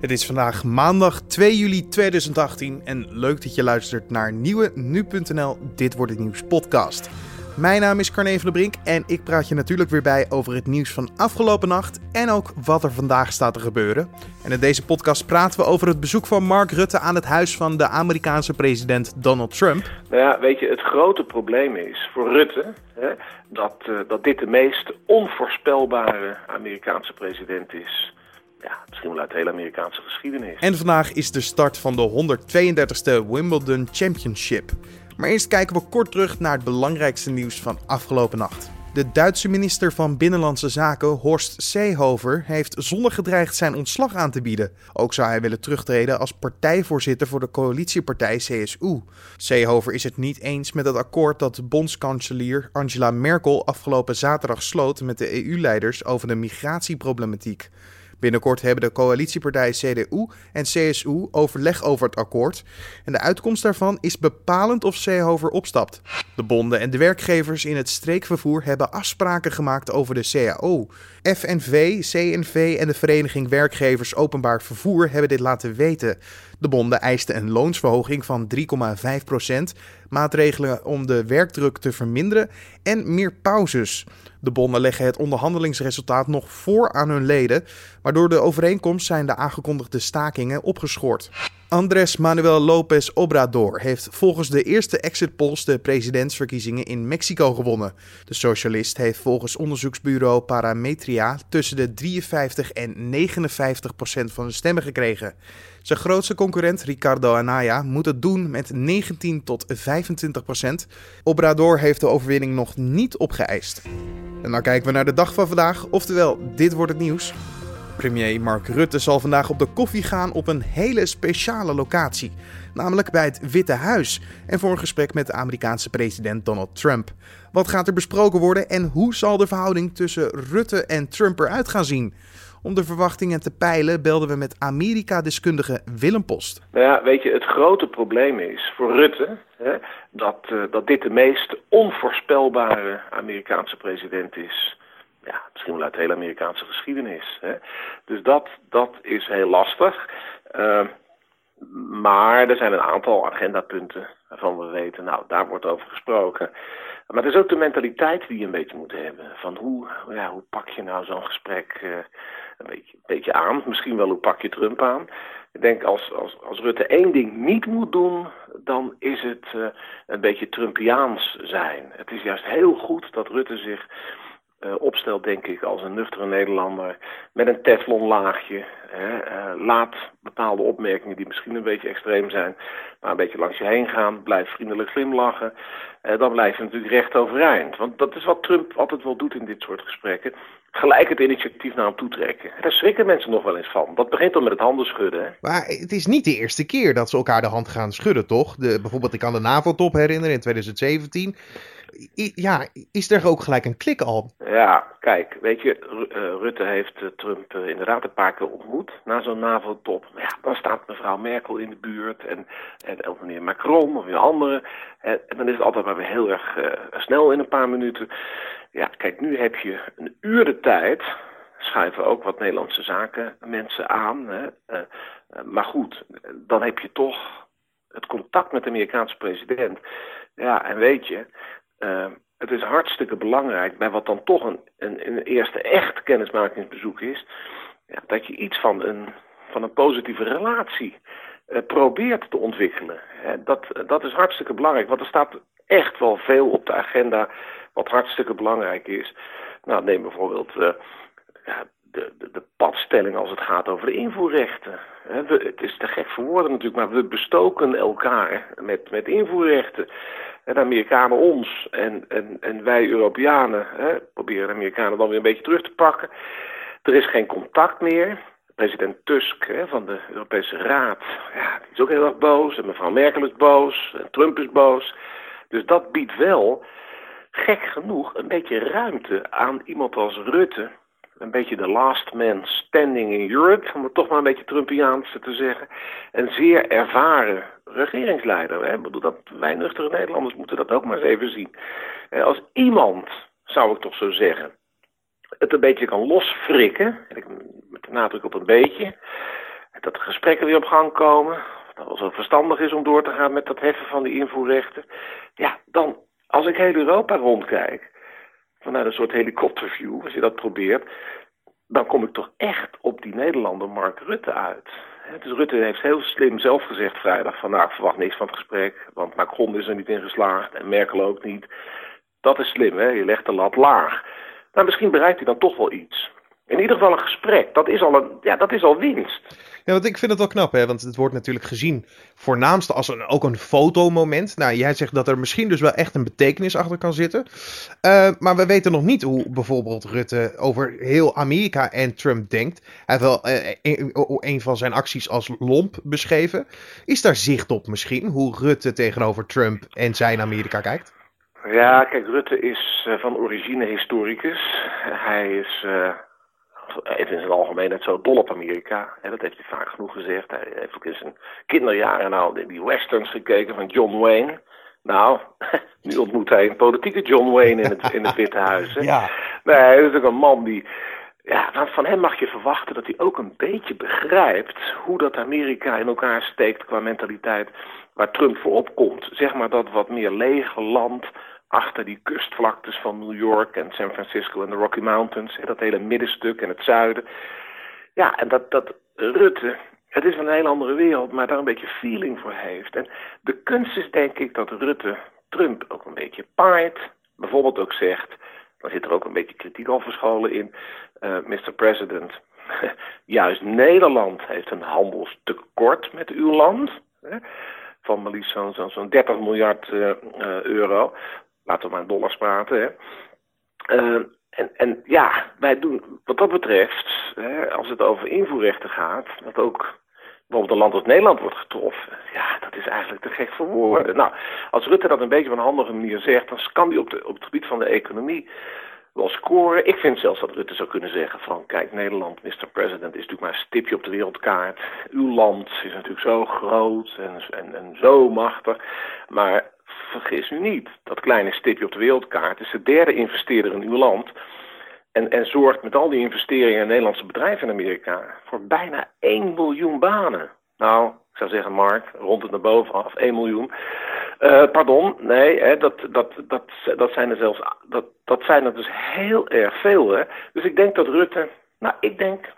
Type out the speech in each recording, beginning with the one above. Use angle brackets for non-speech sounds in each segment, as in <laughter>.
Het is vandaag maandag 2 juli 2018 en leuk dat je luistert naar nieuwe nu.nl Dit wordt het nieuws podcast. Mijn naam is Carne van der Brink en ik praat je natuurlijk weer bij over het nieuws van afgelopen nacht en ook wat er vandaag staat te gebeuren. En in deze podcast praten we over het bezoek van Mark Rutte aan het huis van de Amerikaanse president Donald Trump. Nou ja, weet je, het grote probleem is voor Rutte hè, dat, uh, dat dit de meest onvoorspelbare Amerikaanse president is ja, misschien wel uit de hele Amerikaanse geschiedenis. En vandaag is de start van de 132e Wimbledon Championship. Maar eerst kijken we kort terug naar het belangrijkste nieuws van afgelopen nacht. De Duitse minister van Binnenlandse Zaken, Horst Seehofer, heeft zonder gedreigd zijn ontslag aan te bieden. Ook zou hij willen terugtreden als partijvoorzitter voor de coalitiepartij CSU. Seehofer is het niet eens met het akkoord dat bondskanselier Angela Merkel afgelopen zaterdag sloot met de EU-leiders over de migratieproblematiek. Binnenkort hebben de coalitiepartijen CDU en CSU overleg over het akkoord. En de uitkomst daarvan is bepalend of Seehofer opstapt. De bonden en de werkgevers in het streekvervoer hebben afspraken gemaakt over de CAO. FNV, CNV en de Vereniging Werkgevers Openbaar Vervoer hebben dit laten weten. De bonden eisten een loonsverhoging van 3,5%, maatregelen om de werkdruk te verminderen en meer pauzes. De bonden leggen het onderhandelingsresultaat nog voor aan hun leden, maar door de overeenkomst zijn de aangekondigde stakingen opgeschort. Andrés Manuel López Obrador heeft volgens de eerste exit polls de presidentsverkiezingen in Mexico gewonnen. De socialist heeft volgens onderzoeksbureau Parametria tussen de 53 en 59 procent van de stemmen gekregen. Zijn grootste concurrent Ricardo Anaya moet het doen met 19 tot 25 procent. Obrador heeft de overwinning nog niet opgeëist. En dan kijken we naar de dag van vandaag, oftewel dit wordt het nieuws. Premier Mark Rutte zal vandaag op de koffie gaan op een hele speciale locatie, namelijk bij het Witte Huis en voor een gesprek met de Amerikaanse president Donald Trump. Wat gaat er besproken worden en hoe zal de verhouding tussen Rutte en Trump eruit gaan zien? Om de verwachtingen te peilen belden we met Amerika-deskundige Willem Post. Nou ja, weet je, het grote probleem is voor Rutte hè, dat, uh, dat dit de meest onvoorspelbare Amerikaanse president is ja, misschien wel uit de hele Amerikaanse geschiedenis. Hè. Dus dat, dat is heel lastig. Uh, maar er zijn een aantal agendapunten waarvan we weten, nou, daar wordt over gesproken. Maar het is ook de mentaliteit die je een beetje moet hebben. Van hoe, ja, hoe pak je nou zo'n gesprek uh, een, beetje, een beetje aan? Misschien wel hoe pak je Trump aan? Ik denk als, als, als Rutte één ding niet moet doen, dan is het uh, een beetje Trumpiaans zijn. Het is juist heel goed dat Rutte zich opstelt, denk ik, als een nuchtere Nederlander. Met een teflonlaagje. Uh, laat bepaalde opmerkingen die misschien een beetje extreem zijn, maar een beetje langs je heen gaan. Blijf vriendelijk glimlachen. Uh, dan blijf je natuurlijk recht overeind. Want dat is wat Trump altijd wel doet in dit soort gesprekken. Gelijk het initiatief naar hem toe trekken. Daar schrikken mensen nog wel eens van. Dat begint dan met het handen schudden. Hè? Maar het is niet de eerste keer dat ze elkaar de hand gaan schudden, toch? De, bijvoorbeeld, ik kan de NAVO-top herinneren in 2017 ja, is er ook gelijk een klik al? Ja, kijk, weet je, Rutte heeft Trump inderdaad een paar keer ontmoet na zo'n NAVO-top. Ja, dan staat mevrouw Merkel in de buurt en, en of meneer Macron of weer andere. En, en, dan is het altijd maar weer heel erg uh, snel in een paar minuten. Ja, kijk, nu heb je een uur de tijd schuiven ook wat Nederlandse zaken mensen aan. Hè. Uh, uh, maar goed, dan heb je toch het contact met de Amerikaanse president. Ja, en weet je, uh, het is hartstikke belangrijk bij wat dan toch een, een, een eerste echt kennismakingsbezoek is, ja, dat je iets van een, van een positieve relatie probeert te ontwikkelen. Dat, dat is hartstikke belangrijk, want er staat echt wel veel op de agenda wat hartstikke belangrijk is. Nou, neem bijvoorbeeld ja, de, de, de, padstelling als het gaat over de invoerrechten. Het is te gek voor woorden natuurlijk, maar we bestoken elkaar met, met invoerrechten. En de Amerikanen ons en, en, en wij Europeanen proberen de Amerikanen dan weer een beetje terug te pakken. Er is geen contact meer. President Tusk van de Europese Raad, ja, die is ook heel erg boos. En mevrouw Merkel is boos. En Trump is boos. Dus dat biedt wel, gek genoeg, een beetje ruimte aan iemand als Rutte een beetje de last man standing in Europe, om het toch maar een beetje Trumpiaans te zeggen. Een zeer ervaren regeringsleider. Hè. Ik bedoel, dat wij nuchtere Nederlanders moeten dat ook maar eens even zien. Als iemand, zou ik toch zo zeggen, het een beetje kan losfrikken, met de nadruk op een beetje, dat de gesprekken weer op gang komen. Dat het wel verstandig is om door te gaan met dat heffen van die invoerrechten. Ja, dan, als ik heel Europa rondkijk, vanuit een soort helikopterview, als je dat probeert, dan kom ik toch echt op die Nederlander Mark Rutte uit. Dus Rutte heeft heel slim zelf gezegd vrijdag van nou, ik verwacht niks van het gesprek, want Macron is er niet in geslaagd en Merkel ook niet. Dat is slim, hè? je legt de lat laag. Maar misschien bereikt hij dan toch wel iets. In ieder geval een gesprek, dat is al, een, ja, dat is al winst. Ja, want ik vind het wel knap, hè? want het wordt natuurlijk gezien voornaamste als een, ook een fotomoment. Nou, jij zegt dat er misschien dus wel echt een betekenis achter kan zitten. Uh, maar we weten nog niet hoe bijvoorbeeld Rutte over heel Amerika en Trump denkt. Hij heeft wel uh, een, van zijn acties als lomp beschreven. Is daar zicht op misschien, hoe Rutte tegenover Trump en zijn Amerika kijkt? Ja, kijk, Rutte is uh, van origine historicus. Hij is even in zijn algemeenheid zo dol op Amerika. En dat heeft hij vaak genoeg gezegd. Hij heeft ook in zijn kinderjaren nou die westerns gekeken van John Wayne. Nou, <laughs> nu ontmoet hij een politieke John Wayne in het, in het Witte Huis. Hè? <laughs> Ja. Nee, hij is ook een man die... Ja, van hem mag je verwachten dat hij ook een beetje begrijpt hoe dat Amerika in elkaar steekt qua mentaliteit waar Trump voor opkomt. Zeg maar dat wat meer lege land achter die kustvlaktes van New York en San Francisco en de Rocky Mountains. Dat hele middenstuk en het zuiden. Ja, en dat, dat Rutte, het is een heel andere wereld, maar daar een beetje feeling voor heeft. En de kunst is denk ik dat Rutte Trump ook een beetje paait. Bijvoorbeeld ook zegt, dan zit er ook een beetje kritiek al verscholen in, uh, Mr. President, <laughs> juist Nederland heeft een handelstekort met uw land. Hè, van maar liefst zo'n zo 30 miljard uh, euro laten we maar in dollars praten. Hè. Uh, en, en ja, wij doen wat dat betreft, hè, als het over invoerrechten gaat, dat ook bijvoorbeeld een land als Nederland wordt getroffen. Ja, dat is eigenlijk te gek voor woorden. Nou, als Rutte dat een beetje op een handige manier zegt, dan kan hij op, op het gebied van de economie wel scoren. Ik vind zelfs dat Rutte zou kunnen zeggen van, kijk, Nederland, Mr. President, is natuurlijk maar een stipje op de wereldkaart. Uw land is natuurlijk zo groot en, en, en zo machtig. Maar vergis u niet, dat kleine stipje op de wereldkaart is de derde investeerder in uw land. En, en zorgt met al die investeringen in Nederlandse bedrijven in Amerika voor bijna 1 miljoen banen. Nou, ik zou zeggen, Mark, rond het naar boven af, 1 miljoen. Uh, pardon, nee, hè, dat, dat, dat, dat zijn er zelfs, dat, dat zijn er dus heel erg veel. Hè. Dus ik denk dat Rutte, nou, ik denk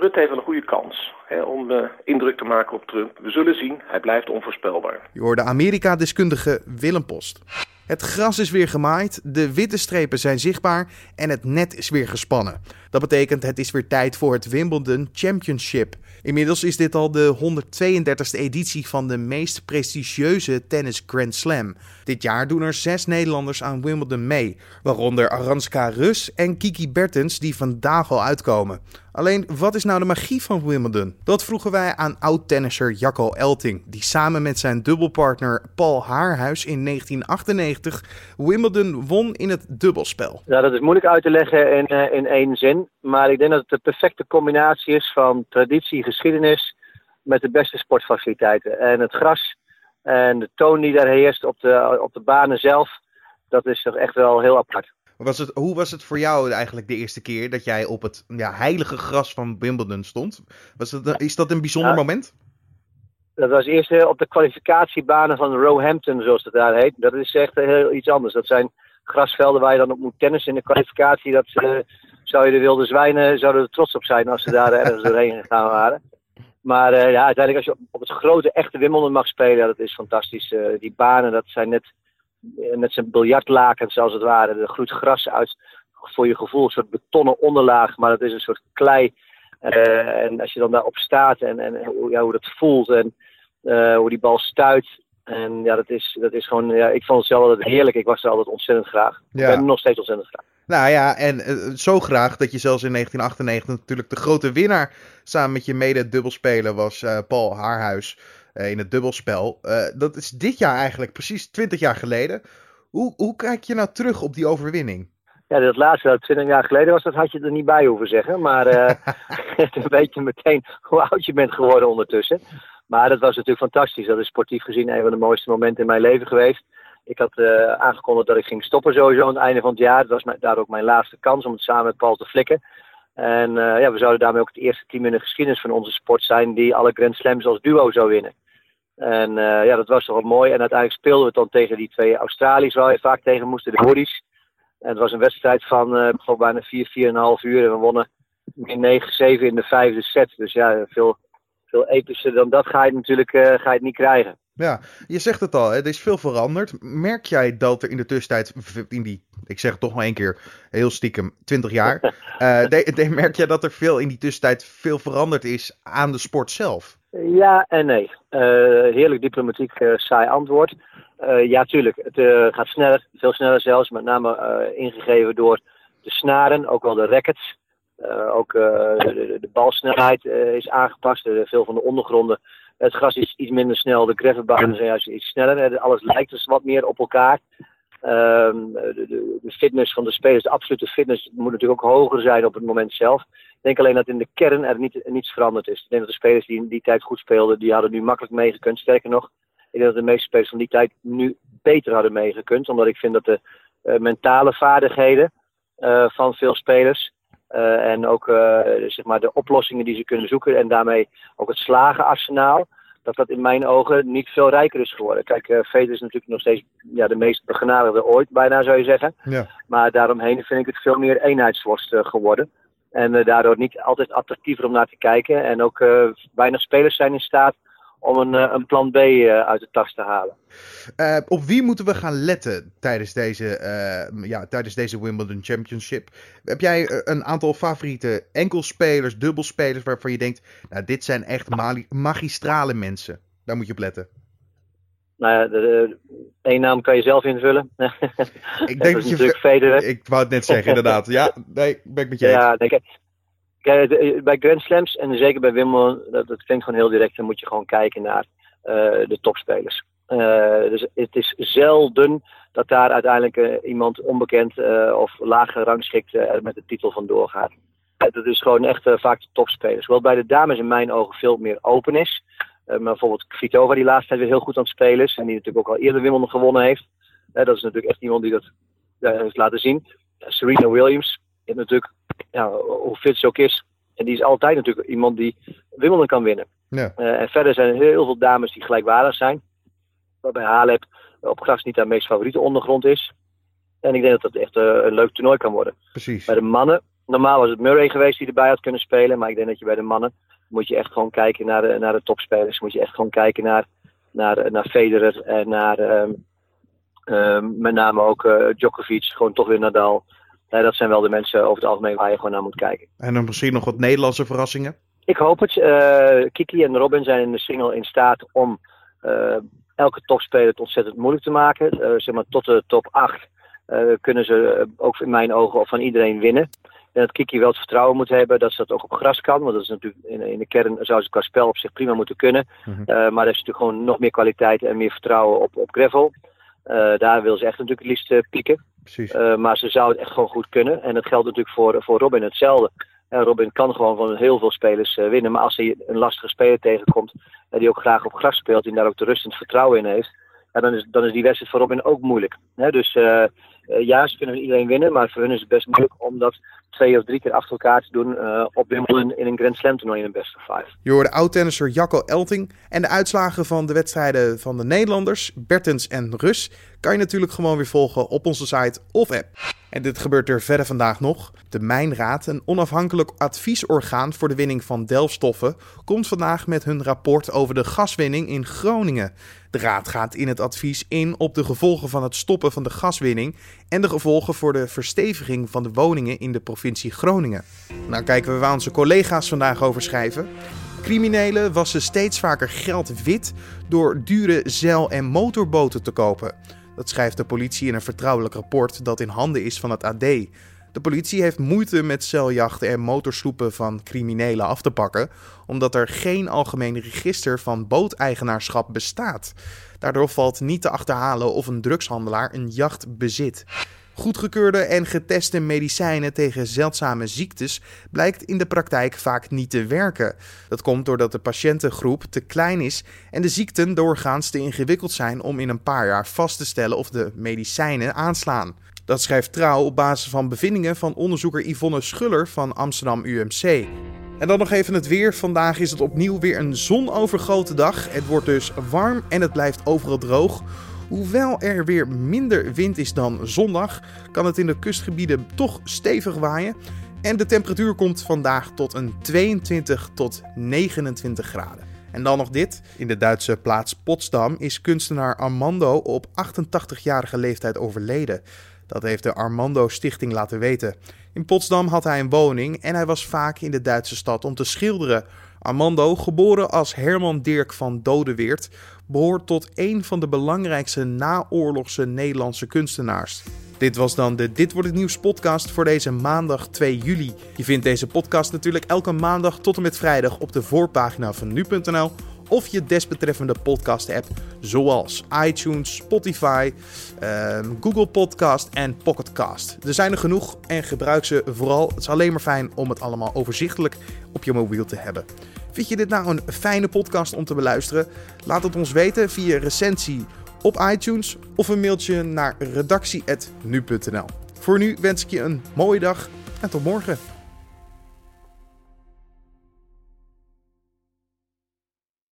Rutte heeft een goede kans hè, om uh, indruk te maken op Trump. We zullen zien, hij blijft onvoorspelbaar. Je hoorde Amerika-deskundige Willem Post. Het gras is weer gemaaid, de witte strepen zijn zichtbaar en het net is weer gespannen. Dat betekent het is weer tijd voor het Wimbledon Championship. Inmiddels is dit al de 132e editie van de meest prestigieuze tennis Grand Slam. Dit jaar doen er zes Nederlanders aan Wimbledon mee, waaronder Aranska Rus en Kiki Bertens die vandaag al uitkomen. Alleen, wat is nou de magie van Wimbledon? Dat vroegen wij aan oud-tennisser Jacco Elting, die samen met zijn dubbelpartner Paul Haarhuis in 1998 Wimbledon won in het dubbelspel. Ja, dat is moeilijk uit te leggen in, uh, in één zin, maar ik denk dat het de perfecte combinatie is van traditie, geschiedenis met de beste sportfaciliteiten. En het gras en de toon die daar heerst op de, op de banen zelf, dat is toch echt wel heel apart. Was het, hoe was het voor jou eigenlijk de eerste keer dat jij op het ja, heilige gras van Wimbledon stond? Was het, is dat een bijzonder moment? Dat was eerst eh, op de kwalificatiebanen van Roehampton, zoals het daar heet. Dat is echt heel iets anders. Dat zijn grasvelden waar je dan op moet tennis in de kwalificatie. Dat uh, zou je de wilde zwijnen zouden er trots op zijn als ze daar <laughs> ergens doorheen gegaan waren. Maar uh, ja, uiteindelijk als je op, het grote echte Wimbledon mag spelen, dat is fantastisch. die banen, dat zijn net met zijn biljartlakens als het ware. Er groeit gras uit voor je gevoel, een soort betonnen onderlaag, maar het is een soort klei. Uh, en als je dan daarop staat en, en ja, hoe dat voelt en uh, hoe die bal stuit. En ja, dat is, dat is gewoon, ja, ik vond het zelf altijd heerlijk. Ik was er altijd ontzettend graag. Ja. Ik ben nog steeds ontzettend graag. Nou ja, en uh, zo graag dat je zelfs in 1998 natuurlijk de grote winnaar samen met je mede-dubbelspeler was Paul Haarhuis. Eh, in het dubbelspel. Eh, dat is dit jaar eigenlijk precies 20 jaar geleden. Hoe, hoe kijk je nou terug op die overwinning? Ja, dat laatste dat 20 jaar geleden was, dat had je er niet bij hoeven zeggen. Maar <laughs> <laughs> uh, weet je meteen hoe oud je bent geworden ondertussen. Maar dat was natuurlijk fantastisch. Dat is sportief gezien een van de mooiste momenten in mijn leven geweest. Ik had uh, aangekondigd dat ik ging stoppen sowieso aan het einde van het jaar. Dat was mijn, daar ook mijn laatste kans om het samen met Paul te flikken. En ja, we zouden daarmee ook het eerste team in de geschiedenis van onze sport zijn die alle Grand Slams als duo zou winnen. En ja, dat was toch wel mooi. En uiteindelijk speelden we dan tegen die twee Australiërs waar we vaak tegen moesten, de Hoodies. En het was een wedstrijd van uh, bijna 4, 4,5 uur. En we wonnen in 9-7 in de vijfde set. Dus ja, veel, veel epischer dan dat ga je natuurlijk ga je het niet krijgen. Ja, je zegt het al, er is veel veranderd. Merk jij dat er in de tussentijd, in die, ik zeg het toch maar één keer, heel stiekem, 20 jaar. uh, <laughs> de, de, merk jij dat er veel in die tussentijd veel veranderd is aan de sport zelf? Ja en nee. Uh, heerlijk diplomatiek saai antwoord. ja, tuurlijk. Het gaat sneller, veel sneller zelfs. Met name ingegeven door de snaren, ook wel de rackets. Ook de, de, balsnelheid is aangepast. veel van de ondergronden. Het gras is iets minder snel. De gravelbanen zijn juist iets sneller. Alles lijkt dus wat meer op elkaar. Ehm, de, de, fitness van de spelers, de absolute fitness, moet natuurlijk ook hoger zijn op het moment zelf. Ik denk alleen dat in de kern er niet, niets veranderd is. Ik denk dat de spelers die in die tijd goed speelden, die hadden nu makkelijk meegekund. Sterker nog, ik denk dat de meeste spelers van die tijd nu beter hadden meegekund. Omdat ik vind dat de mentale vaardigheden van veel spelers uh, en ook uh, zeg maar de oplossingen die ze kunnen zoeken en daarmee ook het slagenarsenaal. Dat dat in mijn ogen niet veel rijker is geworden. Kijk, uh, Federer is natuurlijk nog steeds ja, de meest begenadigde ooit, bijna zou je zeggen. Ja. Maar daaromheen vind ik het veel meer eenheidsworst geworden. En daardoor niet altijd attractiever om naar te kijken. En ook weinig spelers zijn in staat om een, eh, een plan B eh, uit de tas te halen. Uh, op wie moeten we gaan letten tijdens deze, uh, ja, tijdens deze Wimbledon Championship? Heb jij een aantal favoriete enkelspelers, dubbelspelers waarvan je denkt, nou dit zijn echt magistrale mensen? Daar moet je op letten. Nou ja, de, één naam kan je zelf invullen. <laughs> Ik denk dat, je natuurlijk Federer. Ik wou het net zeggen, inderdaad. Ja, nee, ben ik met je ja, denk ik. Kijk, eh, bij Grand Slams en zeker bij Wimbledon, dat, dat klinkt gewoon heel direct, dan moet je gewoon kijken naar uh, de topspelers. Uh, dus het is zelden dat daar uiteindelijk iemand onbekend of lager rangschikt er met de titel van doorgaat. dat is gewoon echt vaak de topspelers. Hoewel bij de dames in mijn ogen veel meer open is. maar bijvoorbeeld Kvitova die laatst tijd weer heel goed aan het spelen is. En die natuurlijk ook al eerder Wimbledon gewonnen heeft. dat is natuurlijk echt iemand die dat heeft laten zien. Serena Williams natuurlijk ja, hoe fit ze ook is. En die is altijd natuurlijk iemand die Wimbledon kan winnen. Ja. Uh, en verder zijn er heel veel dames die gelijkwaardig zijn. Waarbij Halep op gras niet haar meest favoriete ondergrond is. En ik denk dat dat echt uh, een leuk toernooi kan worden. Precies. Bij de mannen, normaal was het Murray geweest die erbij had kunnen spelen. Maar ik denk dat je bij de mannen moet je echt gewoon kijken naar de, naar de topspelers. Moet je echt gewoon kijken naar, naar, naar Federer en naar um, um, met name ook uh, Djokovic. Gewoon toch weer Nadal dat zijn wel de mensen over het algemeen waar je gewoon naar moet kijken. En dan misschien nog wat Nederlandse verrassingen? Ik hoop het. Uh, Kiki en Robin zijn in de single in staat om uh, elke topspeler het ontzettend moeilijk te maken. Uh, zeg maar tot de top 8 kunnen ze ook in mijn ogen van iedereen winnen. En dat Kiki wel het vertrouwen moet hebben dat ze dat ook op gras kan. Want dat is natuurlijk in, in de kern zou ze qua spel op zich prima moeten kunnen. Mm -hmm. maar er is natuurlijk gewoon nog meer kwaliteit en meer vertrouwen op, op gravel. daar wil ze echt natuurlijk het liefst pieken. Uh, maar ze zou het echt gewoon goed kunnen. En dat geldt natuurlijk voor, voor Robin hetzelfde. En Robin kan gewoon van heel veel spelers uh, winnen. Maar als hij een lastige speler tegenkomt, die ook graag op gras speelt en daar ook de rust en het vertrouwen in heeft, ja, dan, is, dan is die wedstrijd voor Robin ook moeilijk. Hè? Dus ja, ze kunnen iedereen winnen, maar voor hun is het best moeilijk om dat twee of drie keer achter elkaar te doen uh, op Wimbledon in een Grand Slam toernooi in een best of five. Je hoorde oud-tennisser Jacco Elting en de uitslagen van de wedstrijden van de Nederlanders, Bertens en Rus, kan je natuurlijk gewoon weer volgen op onze site of app. En dit gebeurt er verder vandaag nog. De Mijnraad, een onafhankelijk adviesorgaan voor de winning van delfstoffen, komt vandaag met hun rapport over de gaswinning in Groningen. De raad gaat in het advies in op de gevolgen van het stoppen van de gaswinning en de gevolgen voor de versteviging van de woningen in de provincie Groningen. Nou kijken we waar onze collega's vandaag over schrijven. Criminelen wassen steeds vaker geld wit door dure zeil- en motorboten te kopen. Dat schrijft de politie in een vertrouwelijk rapport dat in handen is van het AD. De politie heeft moeite met zeiljachten en motorsloepen van criminelen af te pakken, omdat er geen algemeen register van booteigenaarschap bestaat. Daardoor valt niet te achterhalen of een drugshandelaar een jacht bezit. Goedgekeurde en geteste medicijnen tegen zeldzame ziektes blijkt in de praktijk vaak niet te werken. Dat komt doordat de patiëntengroep te klein is en de ziekten doorgaans te ingewikkeld zijn om in een paar jaar vast te stellen of de medicijnen aanslaan. Dat schrijft Trouw op basis van bevindingen van onderzoeker Yvonne Schuller van Amsterdam UMC. En dan nog even het weer. Vandaag is het opnieuw weer een zonovergoten dag. Het wordt dus warm en het blijft overal droog. Hoewel er weer minder wind is dan zondag, kan het in de kustgebieden toch stevig waaien. En de temperatuur komt vandaag tot een 22 tot 29 graden. En dan nog dit. In de Duitse plaats Potsdam is kunstenaar Armando op 88-jarige leeftijd overleden. Dat heeft de Armando Stichting laten weten. In Potsdam had hij een woning en hij was vaak in de Duitse stad om te schilderen. Armando, geboren als Herman Dirk van Dodeweert, behoort tot een van de belangrijkste naoorlogse Nederlandse kunstenaars. Dit was dan de Dit wordt het nieuws podcast voor deze maandag 2 juli. Je vindt deze podcast natuurlijk elke maandag tot en met vrijdag op de voorpagina van nu.nl of je desbetreffende podcast-app zoals iTunes, Spotify, ehm, Google Podcast en Pocketcast. Er zijn er genoeg en gebruik ze vooral. Het is alleen maar fijn om het allemaal overzichtelijk op je mobiel te hebben. Vind je dit nou een fijne podcast om te beluisteren? Laat het ons weten via recensie op iTunes of een mailtje naar redactie.nu.nl. Voor nu wens ik je een mooie dag en tot morgen.